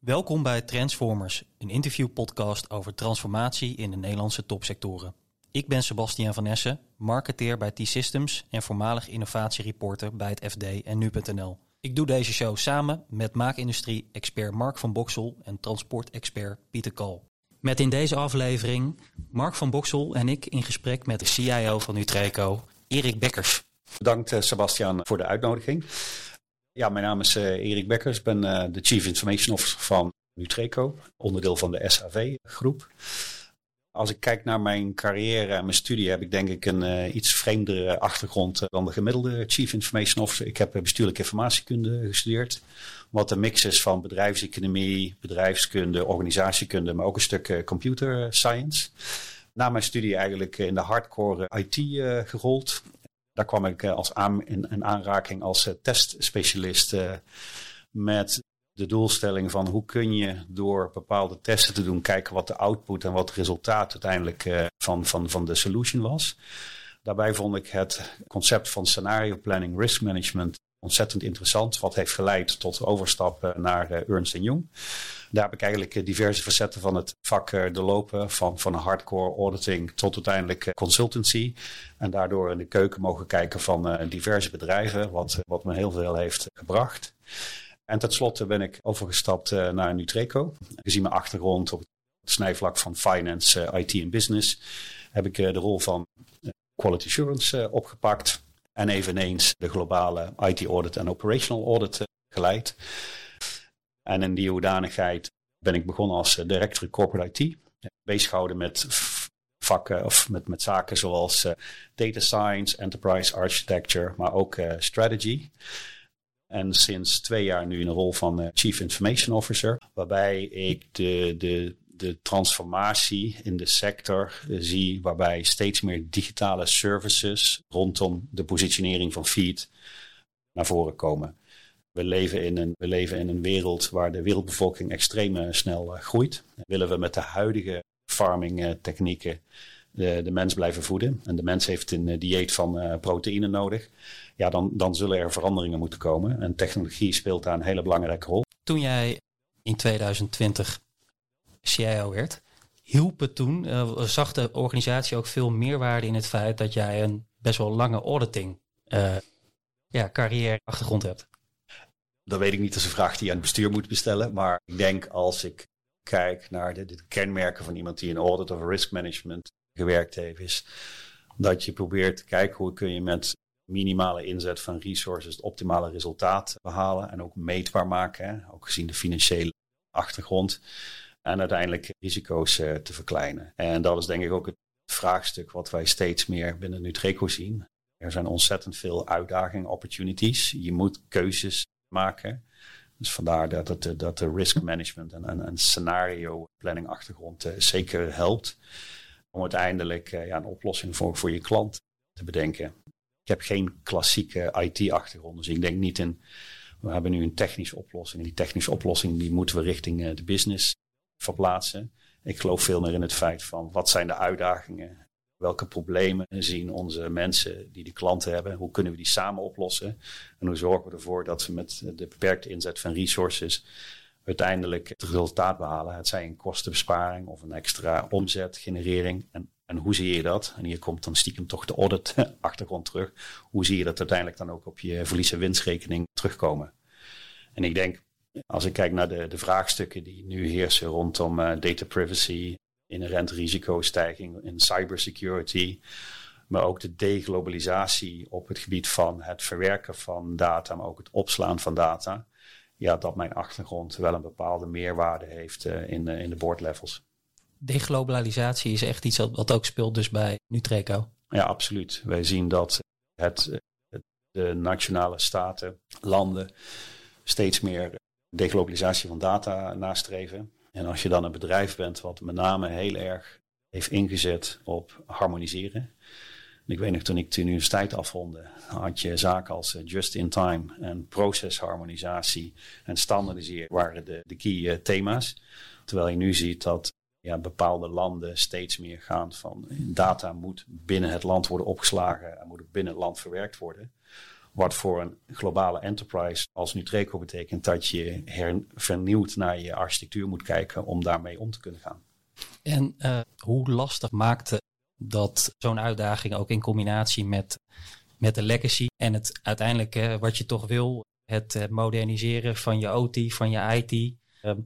Welkom bij Transformers, een interviewpodcast over transformatie in de Nederlandse topsectoren. Ik ben Sebastian van Essen, marketeer bij T-Systems en voormalig innovatiereporter bij het FD en Nu.nl. Ik doe deze show samen met maakindustrie-expert Mark van Boksel en transportexpert Pieter Kal. Met in deze aflevering Mark van Boksel en ik in gesprek met de CIO van Utreco, Erik Bekkers. Bedankt eh, Sebastian voor de uitnodiging. Ja, mijn naam is uh, Erik Bekkers. Ik ben uh, de Chief Information Officer van Nutreco, onderdeel van de SAV-groep. Als ik kijk naar mijn carrière en mijn studie, heb ik denk ik een uh, iets vreemdere achtergrond dan de gemiddelde Chief Information Officer. Ik heb bestuurlijke informatiekunde gestudeerd, wat een mix is van bedrijfseconomie, bedrijfskunde, organisatiekunde, maar ook een stuk computer science. Na mijn studie eigenlijk in de hardcore IT gerold. Daar kwam ik als aan, in, aanraking als testspecialist met de doelstelling van hoe kun je door bepaalde testen te doen kijken wat de output en wat het resultaat uiteindelijk van, van, van de solution was. Daarbij vond ik het concept van scenario planning, risk management ontzettend interessant. Wat heeft geleid tot overstap naar Ernst Young. Daar heb ik eigenlijk diverse facetten van het vak doorlopen. Van, van hardcore auditing tot uiteindelijk consultancy. En daardoor in de keuken mogen kijken van diverse bedrijven. Wat, wat me heel veel heeft gebracht. En tenslotte ben ik overgestapt naar Nutreco. Gezien mijn achtergrond op het snijvlak van finance, IT en business. Heb ik de rol van quality assurance opgepakt. En eveneens de globale IT audit en operational audit geleid. En in die hoedanigheid ben ik begonnen als director corporate IT. Bezig met vakken of met, met zaken zoals uh, data science, enterprise architecture, maar ook strategy. En sinds twee jaar nu in de rol van Chief Information Officer, waarbij ik de, de, de transformatie in de sector zie, waarbij steeds meer digitale services rondom de positionering van feed naar voren komen. We leven, in een, we leven in een wereld waar de wereldbevolking extreem snel uh, groeit. Willen we met de huidige farming technieken de, de, mens blijven voeden en de mens heeft een dieet van proteïne nodig, ja, dan, dan zullen er veranderingen moeten komen. En technologie speelt daar een hele belangrijke rol. Toen jij in 2020 CIO werd, hielp het toen, zag de organisatie ook veel meerwaarde in het feit dat jij een best wel lange auditing ja, carrière achtergrond hebt? Dat weet ik niet, dat is een vraag die je aan het bestuur moet bestellen. Maar ik denk als ik kijk naar de, de kenmerken van iemand die in audit of risk management gewerkt heeft, is dat je probeert te kijken hoe kun je met minimale inzet van resources het optimale resultaat behalen en ook meetbaar maken, hè? ook gezien de financiële achtergrond. En uiteindelijk risico's uh, te verkleinen. En dat is denk ik ook het vraagstuk wat wij steeds meer binnen Nutreco zien. Er zijn ontzettend veel uitdagingen, opportunities. Je moet keuzes maken. Dus vandaar dat, het, dat de risk management en, en, en scenario planning achtergrond uh, zeker helpt. Om uiteindelijk uh, ja, een oplossing voor, voor je klant te bedenken. Ik heb geen klassieke IT-achtergrond, dus ik denk niet in. We hebben nu een technische oplossing. Die technische oplossing die moeten we richting de business verplaatsen. Ik geloof veel meer in het feit van wat zijn de uitdagingen Welke problemen zien onze mensen die de klanten hebben? Hoe kunnen we die samen oplossen? En hoe zorgen we ervoor dat we met de beperkte inzet van resources uiteindelijk het resultaat behalen? Het zij een kostenbesparing of een extra omzetgenerering. En, en hoe zie je dat? En hier komt dan stiekem toch de audit achtergrond terug. Hoe zie je dat uiteindelijk dan ook op je verlies- en winstrekening terugkomen? En ik denk, als ik kijk naar de, de vraagstukken die nu heersen rondom uh, data privacy, inherent risicostijging in cybersecurity. Maar ook de deglobalisatie op het gebied van het verwerken van data, maar ook het opslaan van data. Ja, dat mijn achtergrond wel een bepaalde meerwaarde heeft uh, in, in de boardlevels. Deglobalisatie is echt iets wat ook speelt dus bij Nutreco. Ja, absoluut. Wij zien dat het, de nationale staten, landen steeds meer deglobalisatie van data nastreven. En als je dan een bedrijf bent wat met name heel erg heeft ingezet op harmoniseren. ik weet nog, toen ik de universiteit afronde, had je zaken als eh, just-in-time en procesharmonisatie en standaardiseren waren de, de key uh, thema's. Terwijl je nu ziet dat ja, bepaalde landen steeds meer gaan van data moet binnen het land worden opgeslagen en moet binnen het land verwerkt worden. Wat voor een globale enterprise als Nutreco betekent dat je vernieuwd naar je architectuur moet kijken om daarmee om te kunnen gaan. En uh, hoe lastig maakte dat zo'n uitdaging ook in combinatie met, met de legacy en het uiteindelijk uh, wat je toch wil, het uh, moderniseren van je OT, van je IT.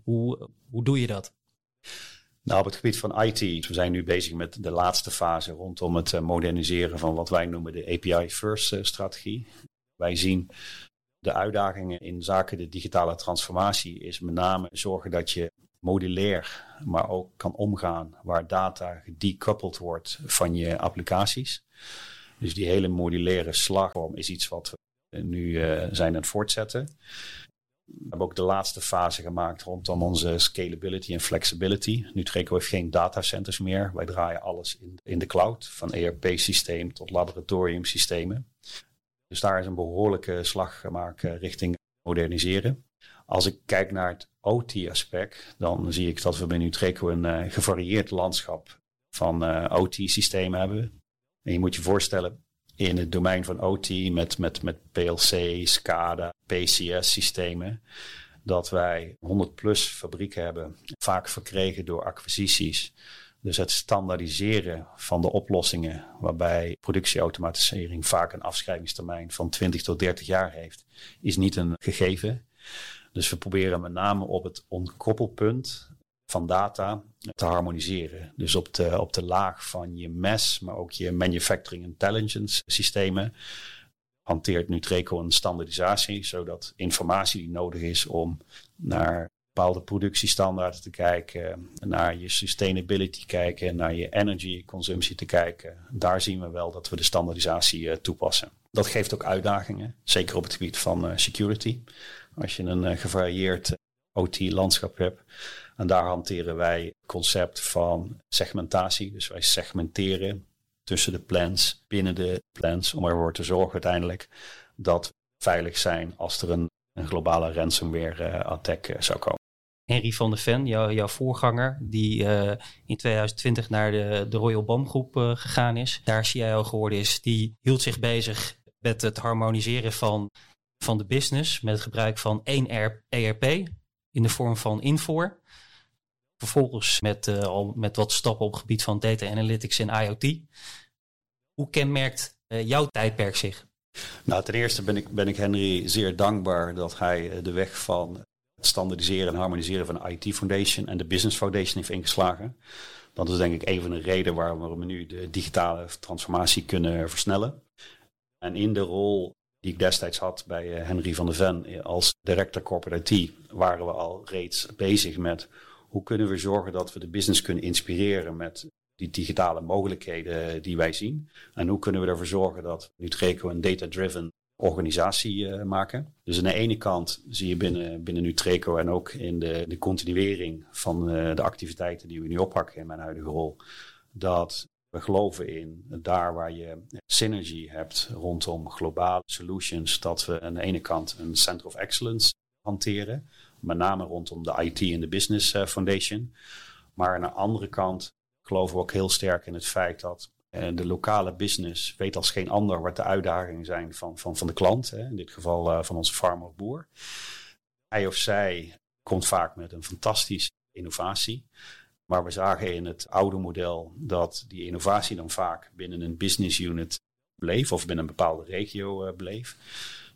hoe, hoe doe je dat? Nou, op het gebied van IT, we zijn nu bezig met de laatste fase rondom het moderniseren van wat wij noemen de API First strategie. Wij zien de uitdagingen in zaken de digitale transformatie is met name zorgen dat je modulair, maar ook kan omgaan waar data gedecoupled wordt van je applicaties. Dus die hele modulaire slagvorm is iets wat we nu uh, zijn aan het voortzetten. We hebben ook de laatste fase gemaakt rondom onze scalability en flexibility. Nutreco heeft geen datacenters meer. Wij draaien alles in, in de cloud, van ERP-systeem tot laboratoriumsystemen. Dus daar is een behoorlijke slag gemaakt eh, richting moderniseren. Als ik kijk naar het OT-aspect, dan zie ik dat we bij Nutreco een uh, gevarieerd landschap van eh, OT-systemen hebben. En je moet je voorstellen, in het domein van OT met, met, met PLC, SCADA, PCS-systemen, dat wij 100 plus fabrieken hebben, vaak verkregen door acquisities dus het standaardiseren van de oplossingen, waarbij productieautomatisering vaak een afschrijvingstermijn van 20 tot 30 jaar heeft, is niet een gegeven. Dus we proberen met name op het ontkoppelpunt van data te harmoniseren. Dus op de, op de laag van je MES, maar ook je Manufacturing Intelligence systemen, hanteert Nutreco een standaardisatie, zodat informatie die nodig is om naar bepaalde productiestandaarden te kijken, naar je sustainability kijken, naar je energy consumptie te kijken. Daar zien we wel dat we de standaardisatie uh, toepassen. Dat geeft ook uitdagingen, zeker op het gebied van uh, security. Als je een uh, gevarieerd OT-landschap hebt. En daar hanteren wij het concept van segmentatie. Dus wij segmenteren tussen de plans, binnen de plans, om ervoor te zorgen uiteindelijk dat we veilig zijn als er een, een globale ransomware attack zou komen. Henry van der Ven, jou, jouw voorganger, die uh, in 2020 naar de, de Royal BAM groep uh, gegaan is. Daar CIO geworden is. Die hield zich bezig met het harmoniseren van, van de business. Met het gebruik van één ERP in de vorm van Infor. Vervolgens met, uh, al met wat stappen op het gebied van data analytics en IoT. Hoe kenmerkt jouw tijdperk zich? Nou, ten eerste ben ik, ben ik Henry zeer dankbaar dat hij de weg van standaardiseren en harmoniseren van de IT Foundation en de Business Foundation heeft ingeslagen. Dat is denk ik een van de redenen waarom we nu de digitale transformatie kunnen versnellen. En in de rol die ik destijds had bij eh, Henry van der Ven eh, als director corporate IT, waren we al reeds bezig met hoe kunnen we zorgen dat we de business kunnen inspireren met die digitale mogelijkheden die wij zien. En hoe kunnen we ervoor zorgen dat Nutreco een data-driven organisatie uh, maken. Dus aan de ene kant zie je binnen, binnen Nutreco en ook in de, de continuering van uh, de activiteiten die we nu oppakken in mijn huidige rol, dat we geloven in daar waar je synergy hebt rondom globale solutions, dat we aan de ene kant een Center of Excellence hanteren, met name rondom de IT en de Business uh, Foundation. Maar aan de andere kant geloven we ook heel sterk in het feit dat de lokale business weet als geen ander wat de uitdagingen zijn van, van, van de klant. Hè, in dit geval uh, van onze farmer of boer. Hij of zij komt vaak met een fantastische innovatie. Maar we zagen in het oude model dat die innovatie dan vaak binnen een business unit bleef of binnen een bepaalde regio uh, bleef.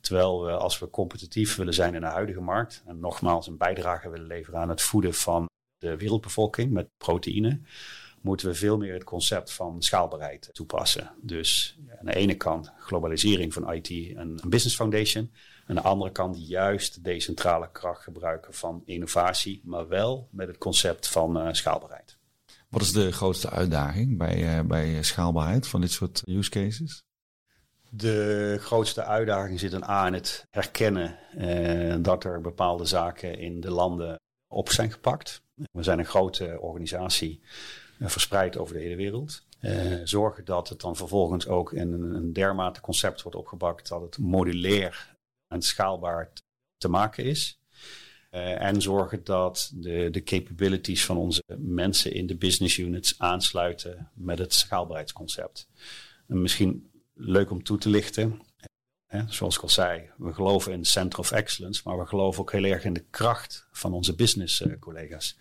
Terwijl we als we competitief willen zijn in de huidige markt en nogmaals een bijdrage willen leveren aan het voeden van de wereldbevolking met proteïne, moeten we veel meer het concept van schaalbaarheid toepassen. Dus aan de ene kant globalisering van IT en een business foundation. Aan de andere kant juist de decentrale kracht gebruiken van innovatie, maar wel met het concept van uh, schaalbaarheid. Wat is de grootste uitdaging bij, uh, bij schaalbaarheid van dit soort use cases? De grootste uitdaging zit een A in het herkennen uh, dat er bepaalde zaken in de landen op zijn gepakt. We zijn een grote organisatie eh, verspreid over de hele wereld. Uh, zorgen dat het dan vervolgens ook in een, dermate concept wordt opgebakt dat het modulair en schaalbaar te maken is. Uh, en zorgen dat de, de capabilities van onze mensen in de business units aansluiten met het schaalbaarheidsconcept. En misschien leuk om toe te lichten. Hè, zoals ik al zei, we geloven in Center of Excellence, maar we geloven ook heel erg in de kracht van onze business collega's.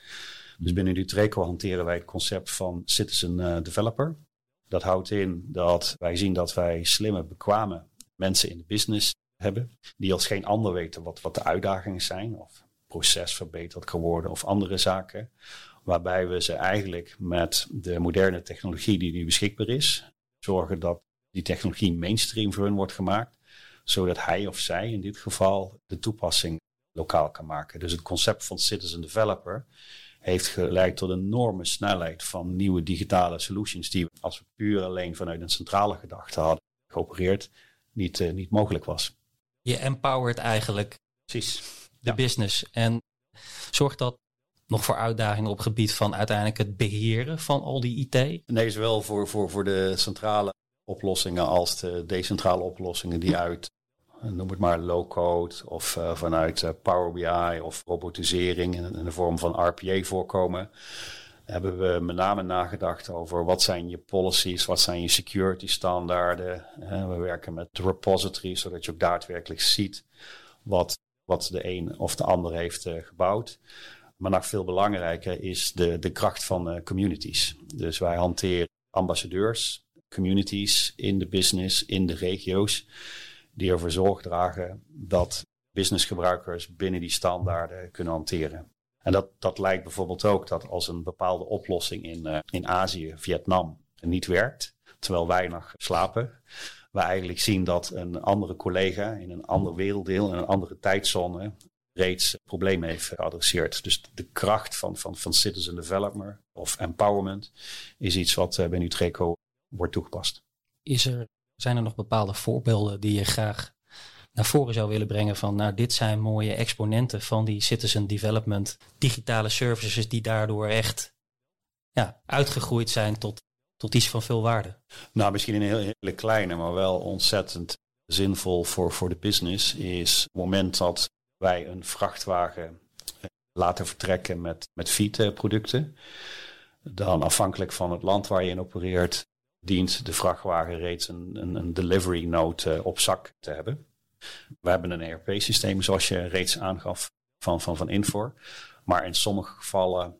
Dus binnen Nutreco hanteren wij het concept van citizen uh, developer. Dat houdt in dat wij zien dat wij slimme, bekwame mensen in de business hebben, die als geen ander weten wat, wat de uitdagingen zijn, of proces verbeterd kan worden, of andere zaken. Waarbij we ze eigenlijk met de moderne technologie die nu beschikbaar is, zorgen dat die technologie mainstream voor hun wordt gemaakt, zodat hij of zij in dit geval de toepassing lokaal kan maken. Dus het concept van citizen developer heeft geleid tot een enorme snelheid van nieuwe digitale solutions die als we puur alleen vanuit een centrale gedachte hadden geopereerd, niet, uh, niet mogelijk was. Je empowert eigenlijk Precies. de business en zorgt dat nog voor uitdagingen op gebied van uiteindelijk het beheren van al die IT? Nee, zowel voor, voor, voor de centrale oplossingen als de decentrale oplossingen die uit, noem het maar low-code of uh, vanuit uh, Power BI of robotisering in, in de vorm van RPA voorkomen hebben we met name nagedacht over wat zijn je policies, wat zijn je security standaarden. We werken met de repository, zodat je ook daadwerkelijk ziet wat, wat de een of de ander heeft gebouwd. Maar nog veel belangrijker is de, de kracht van communities. Dus wij hanteren ambassadeurs, communities in de business, in de regio's, die ervoor zorg dragen dat businessgebruikers binnen die standaarden kunnen hanteren. En dat, dat lijkt bijvoorbeeld ook dat als een bepaalde oplossing in, uh, in Azië, Vietnam, niet werkt, terwijl wij nog slapen, we eigenlijk zien dat een andere collega in een ander werelddeel, in een andere tijdzone, reeds problemen heeft geadresseerd. Dus de kracht van, van, van citizen development of empowerment is iets wat uh, bij Nutreco wordt toegepast. Is er, zijn er nog bepaalde voorbeelden die je graag naar voren zou willen brengen van nou dit zijn mooie exponenten van die citizen development digitale services die daardoor echt ja, uitgegroeid zijn tot, tot iets van veel waarde? Nou, misschien een hele kleine, maar wel ontzettend zinvol voor, voor de business is het moment dat wij een vrachtwagen laten vertrekken met, met fietproducten. Dan afhankelijk van het land waar je in opereert, dient de vrachtwagen reeds een, een, een delivery note op zak te hebben. We hebben een ERP-systeem, zoals je reeds aangaf, van, van, van Infor. Maar in sommige gevallen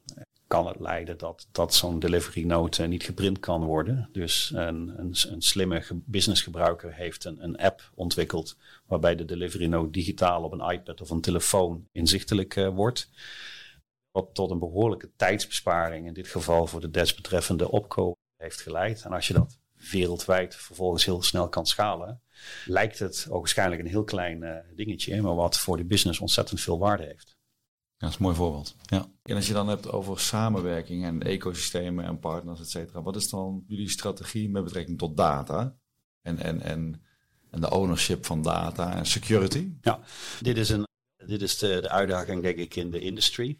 kan het leiden dat, dat zo'n delivery note niet geprint kan worden. Dus een, een, een slimme businessgebruiker heeft een, een app ontwikkeld waarbij de delivery note digitaal op een iPad of een telefoon inzichtelijk wordt. Wat tot een behoorlijke tijdsbesparing, in dit geval voor de desbetreffende opkoop, heeft geleid. En als je dat wereldwijd vervolgens heel snel kan schalen, lijkt het ook waarschijnlijk een heel klein uh, dingetje, maar wat voor de business ontzettend veel waarde heeft. Ja, dat is een mooi voorbeeld. Ja. En als je dan hebt over samenwerking en ecosystemen en partners, et cetera, wat is dan jullie strategie met betrekking tot data en, en, en, en de ownership van data en security? Ja, dit is, een, dit is de, de uitdaging, denk ik, in de industrie.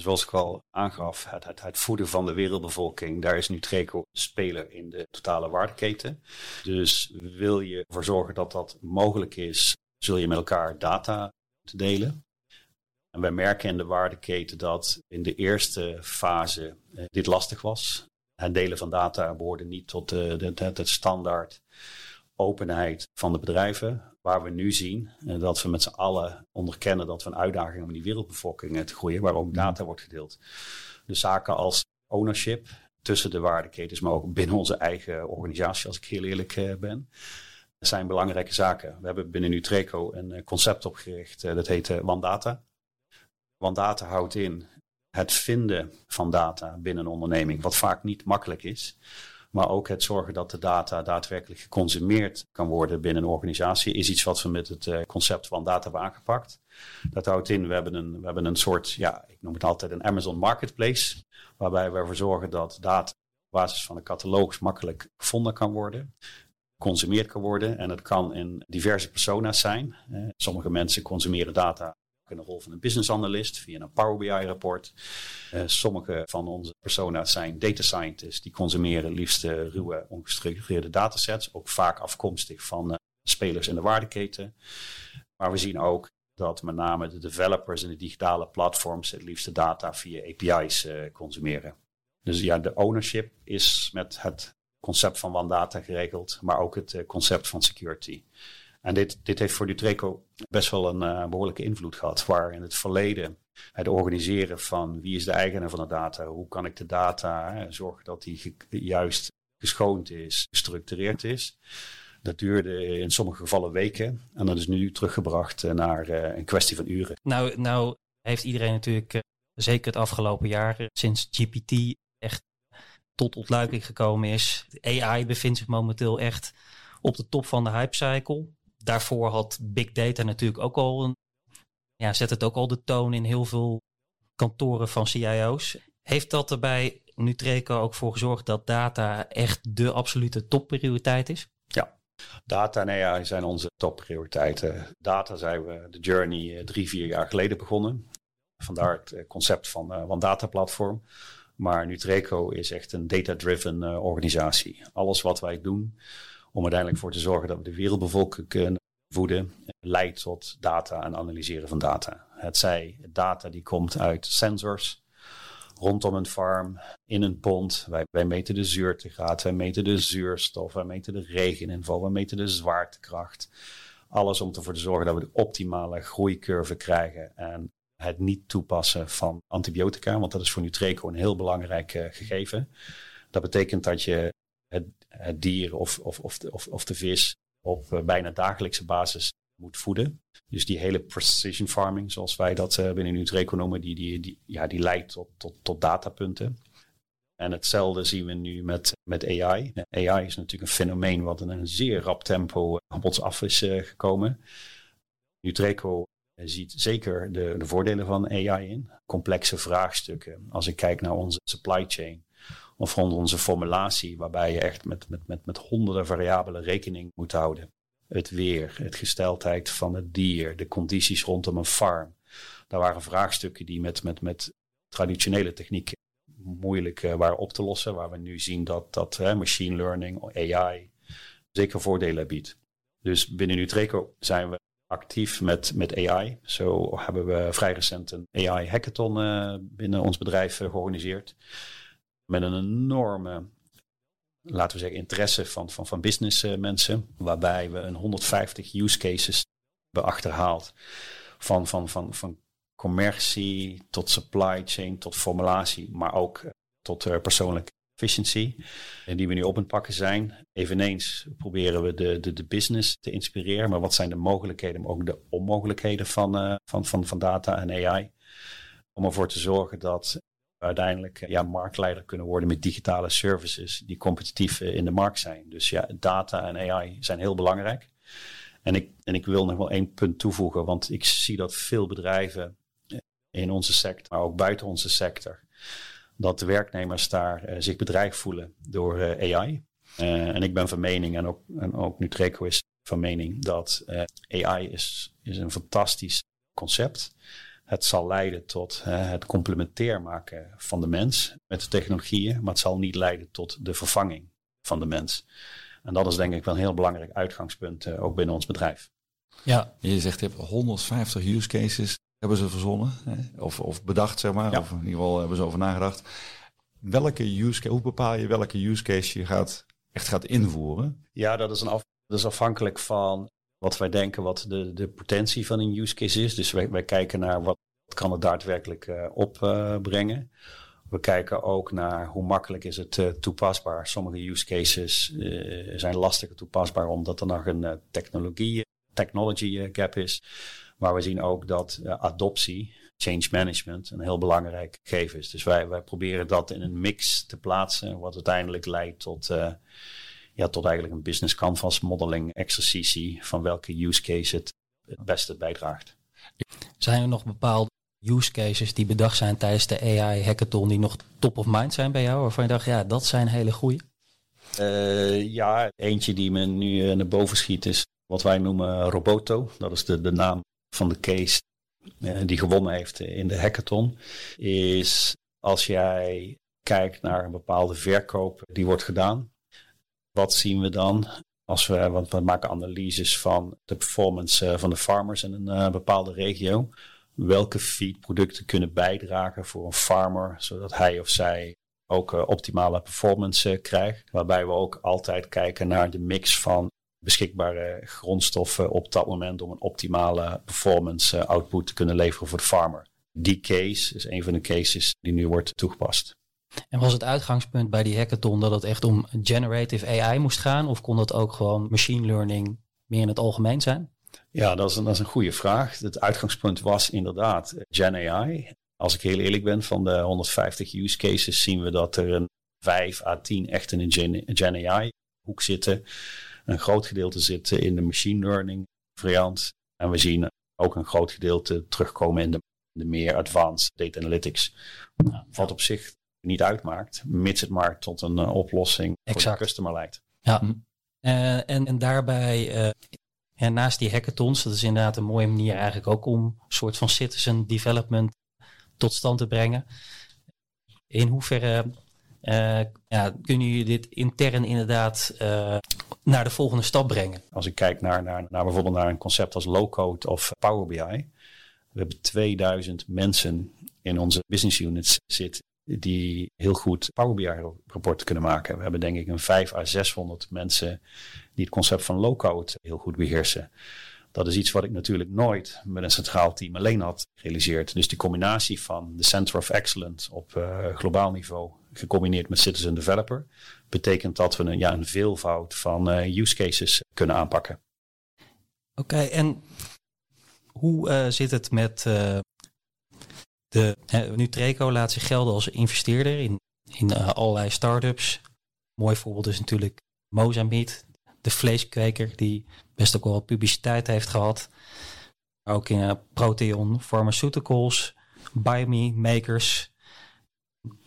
Zoals ik al aangaf, het, het, voeden van de wereldbevolking, daar is Nutreco speler in de totale waardeketen. Dus wil je ervoor zorgen dat dat mogelijk is, zul je met elkaar data te delen. En wij merken in de waardeketen dat in de eerste fase eh, dit lastig was. Het delen van data behoorde niet tot de, de standaard openheid van de bedrijven. Waar we nu zien uh, dat we met z'n allen onderkennen dat we een uitdaging hebben om die wereldbevolking uh, te groeien, waar ook data wordt gedeeld. Dus zaken als ownership tussen de waardeketens, maar ook binnen onze eigen organisatie, als ik heel eerlijk uh, ben, zijn belangrijke zaken. We hebben binnen Nutreco een concept opgericht, dat heet One Data. Want data houdt in het vinden van data binnen een onderneming, wat vaak niet makkelijk is. Maar ook het zorgen dat de data daadwerkelijk geconsumeerd kan worden binnen een organisatie, is iets wat we met het uh, concept van data hebben aangepakt. Dat houdt in, we hebben, een, we hebben een soort, ja, ik noem het altijd een Amazon Marketplace, waarbij we ervoor zorgen dat data op basis van een catalogus makkelijk gevonden kan worden consumeerd kan worden. En het kan in diverse persona's zijn. sommige mensen consumeren data in de rol van een business analyst via een Power BI rapport. Uh, sommige van onze persona's zijn data scientists die consumeren liefst uh, ruwe, ongestructureerde datasets, ook vaak afkomstig van uh, spelers in de waardeketen. Maar we zien ook dat met name de developers en de digitale platforms het liefste data via API's consumeren. Dus ja, de ownership is met het concept van One Data geregeld, maar ook het concept van security. En dit, dit heeft voor Nutreco best wel een behoorlijke invloed gehad. Waar in het verleden het organiseren van wie is de eigenaar van de data, hoe kan ik de data zorgen dat die juist geschoond is, gestructureerd is. Dat duurde in sommige gevallen weken en dat is nu teruggebracht naar een kwestie van uren. Nou, nou heeft iedereen natuurlijk, zeker het afgelopen jaar, sinds GPT echt tot ontluiking gekomen is. AI bevindt zich momenteel echt op de top van de hypecycle. Daarvoor had big data natuurlijk ook al een, ja, zet het ook al de toon in heel veel kantoren van CIO's. Heeft dat er bij Nutreco ook voor gezorgd dat data echt de absolute topprioriteit is? Ja, data en AI zijn onze topprioriteiten. Data zijn we de journey eh, drie, vier jaar geleden begonnen. Vandaar het eh, concept van, uh, van dataplatform. Maar Nutreco is echt een data-driven organisatie. Alles wat wij doen om uiteindelijk voor te zorgen dat we de wereldbevolking kunnen voeden, leidt tot data en analyseren van data. Het zij data die komt uit sensors rondom een farm, in een pond. Wij, meten de zuurtegraad, wij meten de zuurstof, wij meten de regeninval, wij meten de zwaartekracht. Alles om ervoor te zorgen dat we de optimale groeicurve krijgen en het niet toepassen van antibiotica, want dat is voor Nutreco een heel belangrijk uh, gegeven. Dat betekent dat je het, dier of, of, of, de, of, of de vis op uh, bijna dagelijkse basis moet voeden. Dus die hele precision farming, zoals wij dat uh, binnen Nutreco noemen, die, die, die, ja, die leidt tot, tot, tot datapunten. En hetzelfde zien we nu met, met AI. AI is natuurlijk een fenomeen wat in een zeer rap tempo op ons af is gekomen. Nutreco ziet zeker de, de voordelen van AI in. Complexe vraagstukken. Als ik kijk naar onze supply chain of onze formulatie, waarbij je echt met, met, met, met honderden variabelen rekening moet houden. Het weer, het gesteldheid van het dier, de condities rondom een farm. Daar waren vraagstukken die met, met, met traditionele technieken moeilijk uh, waren op te lossen. Waar we nu zien dat, dat machine learning, AI, zeker voordelen biedt. Dus binnen Nutreco zijn we actief met, met AI. Zo hebben we vrij recent een AI hackathon uh, binnen ons bedrijf uh, georganiseerd. Met een enorme, laten we zeggen, interesse van, van, van business uh, mensen. Waarbij we een 150 use cases hebben achterhaald. Van, van, van, van commercie tot supply chain tot formulatie. Maar ook tot persoonlijk efficiency, en die we nu op het pakken zijn. Eveneens proberen we de, de, de business te inspireren, maar wat zijn de mogelijkheden, maar ook de onmogelijkheden van, van, van, van data en AI? Om ervoor te zorgen dat uiteindelijk ja, marktleider kunnen worden met digitale services die competitief in de markt zijn. Dus ja, data en AI zijn heel belangrijk. En ik, en ik wil nog wel één punt toevoegen, want ik zie dat veel bedrijven in onze sector, maar ook buiten onze sector, dat de werknemers daar zich bedreigd voelen door AI. En ik ben van mening, en ook, en ook Nutreco is van mening, dat AI is, is een fantastisch concept. Het zal leiden tot het complementair maken van de mens met de technologieën, maar het zal niet leiden tot de vervanging van de mens. En dat is denk ik wel een heel belangrijk uitgangspunt, ook binnen ons bedrijf. Ja, je zegt je hebt 150 use cases hebben ze verzonnen hè? Of, of bedacht, zeg maar. Of in ieder geval hebben ze over nagedacht. Welke use case, hoe bepaal je welke use case je gaat, echt gaat invoeren? Ja, dat is, een af, dat is afhankelijk van wat wij denken wat de, de potentie van een use case is. Dus wij, wij kijken naar wat kan het daadwerkelijk uh, opbrengen. We kijken ook naar hoe makkelijk is het uh, toepasbaar. Sommige use cases uh, zijn lastiger toepasbaar omdat er nog een technologie, technology gap is. Maar we zien ook dat adoptie, change management, een heel belangrijk gegeven is. Dus wij, wij proberen dat in een mix te plaatsen, wat uiteindelijk leidt tot, ja, tot eigenlijk een business canvas modeling exercitie van welke use case het het beste bijdraagt. Zijn er nog bepaalde use cases die bedacht zijn tijdens de AI hackathon die nog top of mind zijn bij jou? Waarvan je dacht, ja, dat zijn hele goede. Uh, ja, eentje die me nu naar boven schiet is wat wij noemen Roboto. Dat is de, de naam van de case uh, die gewonnen heeft in de hackathon, is als jij kijkt naar een bepaalde verkoop die wordt gedaan, wat zien we dan? Als we, want we maken analyses van de performance uh, van de farmers in een uh, bepaalde regio. Welke feedproducten kunnen bijdragen voor een farmer, zodat hij of zij ook optimale performance krijgt. Waarbij we ook altijd kijken naar de mix van beschikbare grondstoffen op dat moment om een optimale performance output te kunnen leveren voor de farmer. Die case is een van de cases die nu wordt toegepast. En was het uitgangspunt bij die hackathon dat het echt om generative AI moest gaan? Of kon dat ook gewoon machine learning meer in het algemeen zijn? Ja, dat is een, dat is een goede vraag. Het uitgangspunt was inderdaad Gen AI. Als ik heel eerlijk ben, van de 150 use cases zien we dat er een 5 à 10 echt in een Gen, Gen AI hoek zitten. Een groot gedeelte zit in de machine learning variant. En we zien ook een groot gedeelte terugkomen in de, de meer advanced data analytics. Nou, wat op zich niet uitmaakt, mits het maar tot een uh, oplossing exact. voor de customer leidt. Ja, hm. uh, en, en daarbij, uh, ja, naast die hackathons, dat is inderdaad een mooie manier eigenlijk ook om een soort van citizen development tot stand te brengen. In hoeverre ja, kunnen jullie dit intern inderdaad naar de volgende stap brengen? Als ik kijk naar, naar, naar bijvoorbeeld naar een concept als low-code of Power BI. We hebben 2000 mensen in onze business units zitten die heel goed Power BI rapporten kunnen maken. We hebben denk ik een 5 à 600 mensen die het concept van low-code heel goed beheersen. Dat is iets wat ik natuurlijk nooit met een centraal team alleen had gerealiseerd. Dus die combinatie van de Center of Excellence op uh, globaal niveau, gecombineerd met Citizen Developer, betekent dat we een, ja, een veelvoud van uh, use cases kunnen aanpakken. Oké, en hoe uh, zit het met de, Nutreco laat zich gelden als investeerder in, in uh, allerlei start-ups. Mooi voorbeeld is natuurlijk Mozambique, de vleeskweker die best ook wel publiciteit heeft gehad. Ook in uh, Proteon Pharmaceuticals, Biome Makers.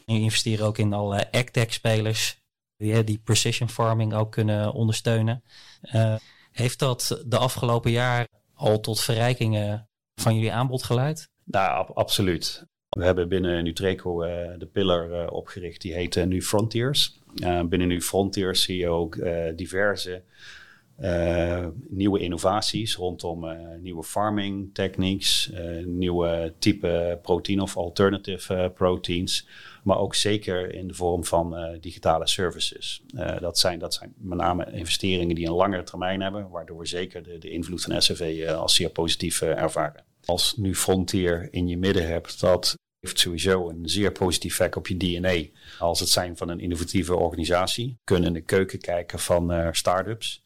En investeren ook in allerlei agtech spelers die, die precision farming ook kunnen ondersteunen. Uh, heeft dat de afgelopen jaar al tot verrijkingen van jullie aanbod geleid? Nou, absoluut. We hebben binnen Nutreco uh, de pillar uh, opgericht, die heet uh, nu Frontiers. binnen nu Frontiers zie je ook diverse nieuwe innovaties rondom nieuwe farming techniques, nieuwe type protein of alternative proteins, maar ook zeker in de vorm van digitale services. dat, zijn, dat zijn met name investeringen die een langere termijn hebben, waardoor we zeker de, de invloed van SFV als zeer positief ervaren. Als nu Frontier in je midden hebt, dat heeft sowieso een zeer positief effect op je DNA. Als het zijn van een innovatieve organisatie. Kunnen in de keuken kijken van uh, start-ups.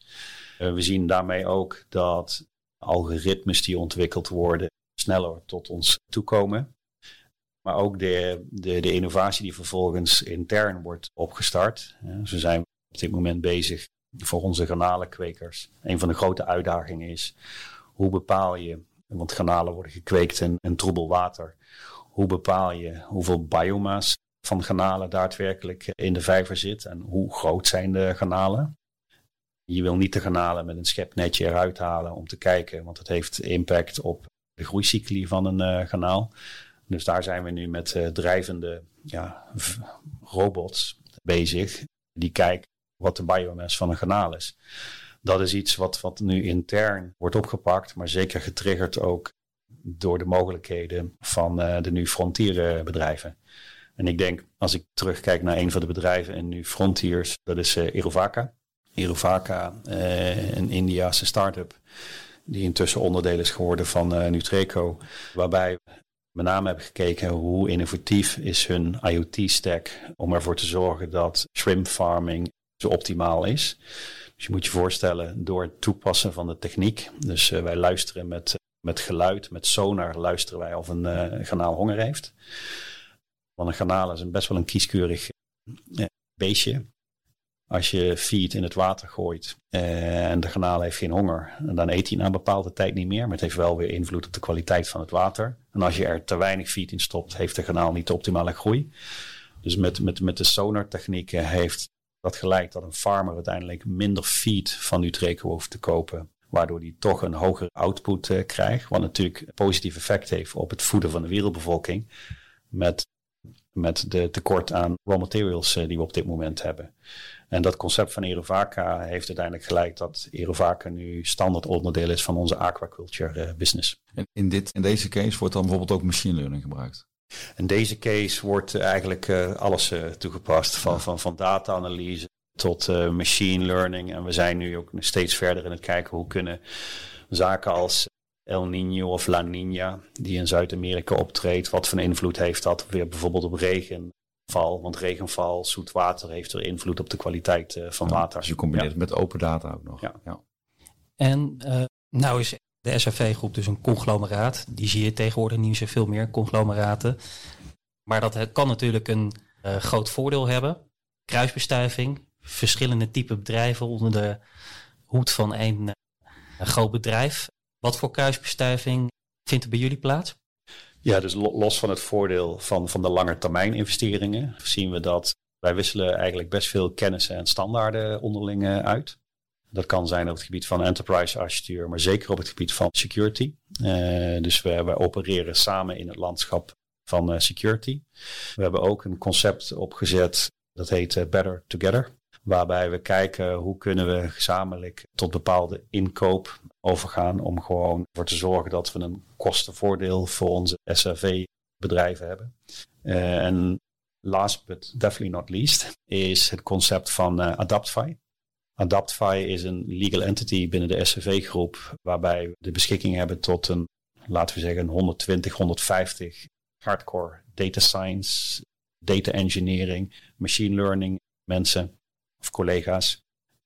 Uh, we zien daarmee ook dat algoritmes die ontwikkeld worden sneller tot ons toekomen. Maar ook de, de, de innovatie die vervolgens intern wordt opgestart. Ze zijn op dit moment bezig voor onze garnalenkwekers. Een van de grote uitdagingen is hoe bepaal je want garnalen worden gekweekt in, in troebel water. Hoe bepaal je hoeveel biomass van garnalen daadwerkelijk in de vijver zit en hoe groot zijn de garnalen? Je wil niet de garnalen met een schepnetje eruit halen om te kijken, want het heeft impact op de groeicycli van een uh, garnaal. Dus daar zijn we nu met uh, drijvende ja, robots bezig die kijken wat de biomass van een garnaal is dat is iets wat, wat nu intern wordt opgepakt, maar zeker getriggerd ook door de mogelijkheden van uh, de nu frontierbedrijven. En ik denk, als ik terugkijk naar een van de bedrijven en nu frontiers, dat is uh, Irovaka. Irovaka, uh, een Indiase start-up, die intussen onderdeel is geworden van Nutreco, waarbij we met name hebben gekeken hoe innovatief is hun IoT-stack om ervoor te zorgen dat shrimp farming zo optimaal is. Dus je moet je voorstellen, door het toepassen van de techniek. Dus uh, wij luisteren met, met geluid, met sonar luisteren wij of een uh, garnaal honger heeft. Want een garnaal is een best wel een kieskeurig beestje. Als je feed in het water gooit en de garnaal heeft geen honger, dan eet hij na een bepaalde tijd niet meer. Maar het heeft wel weer invloed op de kwaliteit van het water. En als je er te weinig feed in stopt, heeft de garnaal niet de optimale groei. Dus met, met, met de sonartechnieken heeft dat geleid dat een farmer uiteindelijk minder feed van Nutreco hoeft te kopen. Waardoor die toch een hogere output uh, krijgt. Wat natuurlijk een positief effect heeft op het voeden van de wereldbevolking. Met, met de tekort aan raw materials uh, die we op dit moment hebben. En dat concept van Erovaca heeft uiteindelijk geleid dat Erovaca nu standaard onderdeel is van onze aquaculture uh, business. En in, dit, in deze case wordt dan bijvoorbeeld ook machine learning gebruikt? In deze case wordt eigenlijk uh, alles uh, toegepast. Van, van, van data-analyse tot uh, machine learning. En we zijn nu ook steeds verder in het kijken hoe kunnen zaken als El Niño of La Niña, die in Zuid-Amerika optreedt, wat voor invloed heeft dat weer bijvoorbeeld op regenval? Want regenval, zoet water heeft er invloed op de kwaliteit uh, van water. Dus je combineert het met open data ook nog. Ja. ja. En uh, nou is de SAV-groep dus een conglomeraat. Die zie je tegenwoordig niet zoveel meer, conglomeraten. Maar dat kan natuurlijk een uh, groot voordeel hebben. Kruisbestuiving, verschillende type bedrijven onder de hoed van één groot bedrijf. Wat voor kruisbestuiving vindt er bij jullie plaats? Ja, dus los van het voordeel van, van de lange termijn investeringen zien we dat wij wisselen eigenlijk best veel kennis en standaarden onderling uit. Dat kan zijn op het gebied van enterprise architectuur, maar zeker op het gebied van security. Uh, dus we, opereren samen in het landschap van uh, security. We hebben ook een concept opgezet dat heet uh, Better Together. Waarbij we kijken hoe kunnen we gezamenlijk tot bepaalde inkoop overgaan. Om gewoon ervoor te zorgen dat we een kostenvoordeel voor onze SRV-bedrijven hebben. En last but definitely not least is het concept van uh, Adaptify. Adaptify is een legal entity binnen de SRV-groep. Waarbij we de beschikking hebben tot een, laten we zeggen, 120, 150 hardcore data science, data engineering, machine learning mensen of collega's,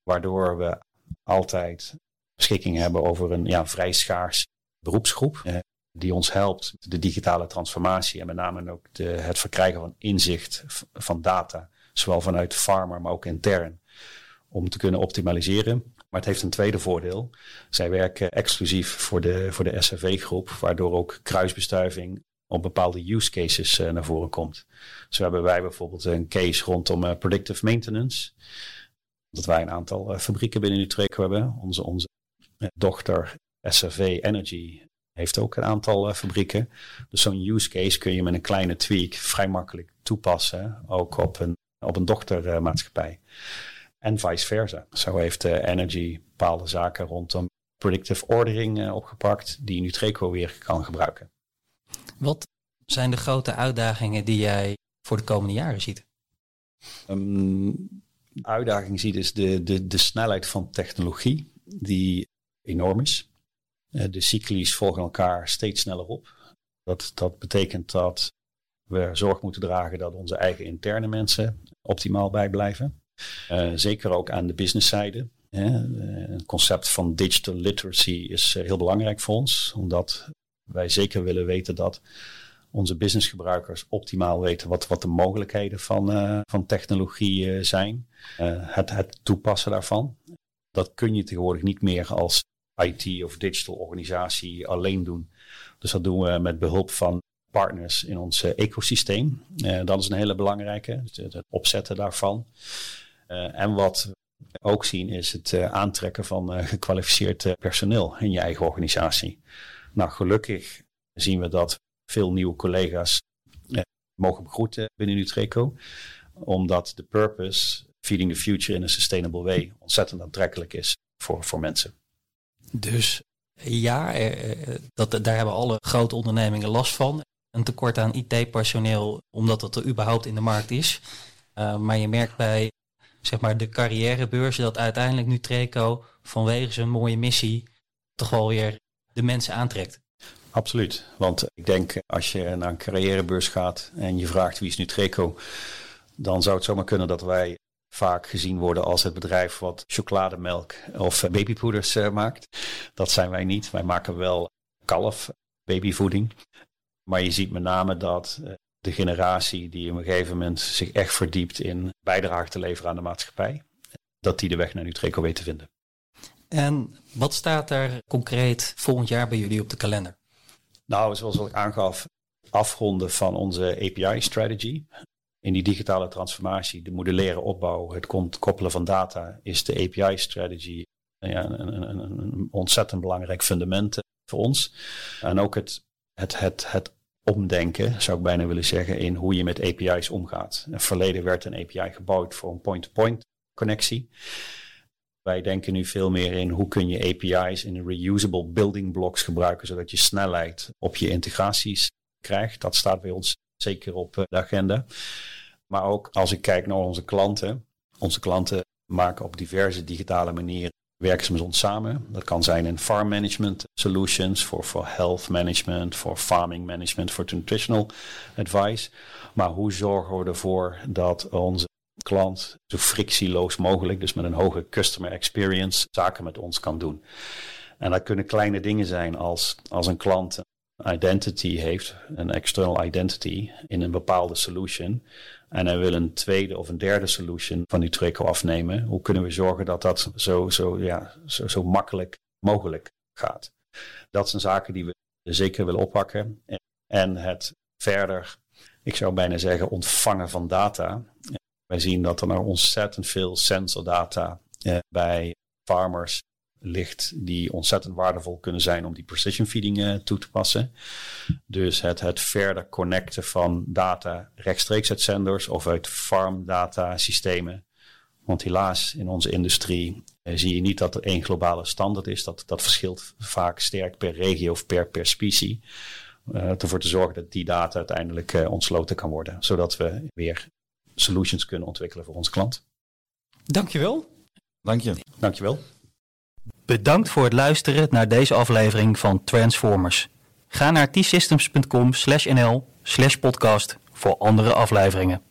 waardoor we altijd beschikking hebben over een ja, vrij schaars beroepsgroep. Eh, die ons helpt de digitale transformatie en met name ook het verkrijgen van inzicht van data, zowel vanuit farmer, maar ook intern, om te kunnen optimaliseren. Maar het heeft een tweede voordeel. Zij werken exclusief voor de, voor de SRV-groep, waardoor ook kruisbestuiving op bepaalde use cases uh, naar voren komt. Zo hebben wij bijvoorbeeld een case rondom uh, predictive maintenance. Dat wij een aantal uh, fabrieken binnen Utrecht hebben. Onze, onze dochter SRV Energy heeft ook een aantal fabrieken. Dus zo'n use case kun je met een kleine tweak vrij makkelijk toepassen. Ook op een, op een dochtermaatschappij. En vice versa. Zo heeft Energy bepaalde zaken rondom predictive ordering opgepakt. Die Nutreco weer kan gebruiken. Wat zijn de grote uitdagingen die jij voor de komende jaren ziet? Um, de uitdaging ziet is de, de, de snelheid van technologie, die enorm is. Uh, de cyclies volgen elkaar steeds sneller op. Dat, dat betekent dat we zorg moeten dragen dat onze eigen interne mensen optimaal bijblijven. Uh, zeker ook aan de businesszijde. Een concept van digital literacy is heel belangrijk voor ons, omdat wij zeker willen weten dat onze businessgebruikers optimaal weten wat, wat de mogelijkheden van, van technologie zijn. Het, het toepassen daarvan. Dat kun je tegenwoordig niet meer als IT of digital organisatie alleen doen. Dus dat doen we met behulp van partners in ons ecosysteem. dat is een hele belangrijke, het opzetten daarvan. En wat we ook zien is het aantrekken van gekwalificeerd personeel in je eigen organisatie. Nou, gelukkig zien we dat veel nieuwe collega's eh, mogen begroeten binnen Nutreco. Omdat de purpose, feeding the future in a sustainable way, ontzettend aantrekkelijk is voor, voor mensen. Dus ja, dat, daar hebben alle grote ondernemingen last van. Een tekort aan IT-personeel, omdat dat er überhaupt in de markt is. Maar je merkt bij zeg maar, de carrièrebeurzen dat uiteindelijk Nutreco vanwege zijn mooie missie toch wel weer de mensen aantrekt. Absoluut. Want ik denk als je naar een carrièrebeurs gaat en je vraagt wie is Nutreco, dan zou het zomaar kunnen dat wij vaak gezien worden als het bedrijf wat chocolademelk of babypoeders uh, maakt. Dat zijn wij niet. Wij maken wel kalf, babyvoeding. Maar je ziet met name dat uh, de generatie die op een gegeven moment zich echt verdiept in bijdrage te leveren aan de maatschappij, dat die de weg naar Nutreco weet te vinden. En wat staat er concreet volgend jaar bij jullie op de kalender? Nou, zoals ik aangaf, afronden van onze API-strategy. In die digitale transformatie, de modulaire opbouw, het koppelen van data, is de API-strategy ja, een, een, een, ontzettend belangrijk fundament voor ons. En ook het, het, het, het omdenken, zou ik bijna willen zeggen, in hoe je met API's omgaat. In het verleden werd een API gebouwd voor een point-to-point connectie. Wij denken nu veel meer in hoe kun je API's in reusable building blocks gebruiken, zodat je snelheid op je integraties krijgt. Dat staat bij ons zeker op eh, de agenda. Maar ook als ik kijk naar onze klanten. Onze klanten maken op diverse digitale manieren. Werken ze met ons samen. Dat kan zijn in farm management solutions, voor, voor health management, voor farming management, voor nutritional advice. Maar hoe zorgen we ervoor dat onze klant zo frictieloos mogelijk, dus met een hoge customer experience, zaken met ons kan doen. En dat kunnen kleine dingen zijn als, als een klant identity heeft, een external identity in een bepaalde solution. En hij wil een tweede of een derde solution van Utreco afnemen. Hoe kunnen we zorgen dat dat zo, zo, ja, zo, zo makkelijk mogelijk gaat? Dat zijn zaken die we zeker willen oppakken. En het verder, ik zou bijna zeggen, ontvangen van data. Wij zien dat er nou ontzettend veel sensordata eh, bij farmers ligt die ontzettend waardevol kunnen zijn om die precision feeding uh, toe te passen. Dus het, het verder connecten van data rechtstreeks uit zenders of uit farm data systemen. Want helaas in onze industrie uh, zie je niet dat er één globale standaard is. Dat, dat verschilt vaak sterk per regio of per, per specie. Uh, ervoor te zorgen dat die data uiteindelijk ontsloten kan worden. Zodat we weer solutions kunnen ontwikkelen voor onze klant. Dankjewel. Dank je. Dankjewel. Bedankt voor het luisteren naar deze aflevering van Transformers. Ga naar tsystems.com/nl/podcast voor andere afleveringen.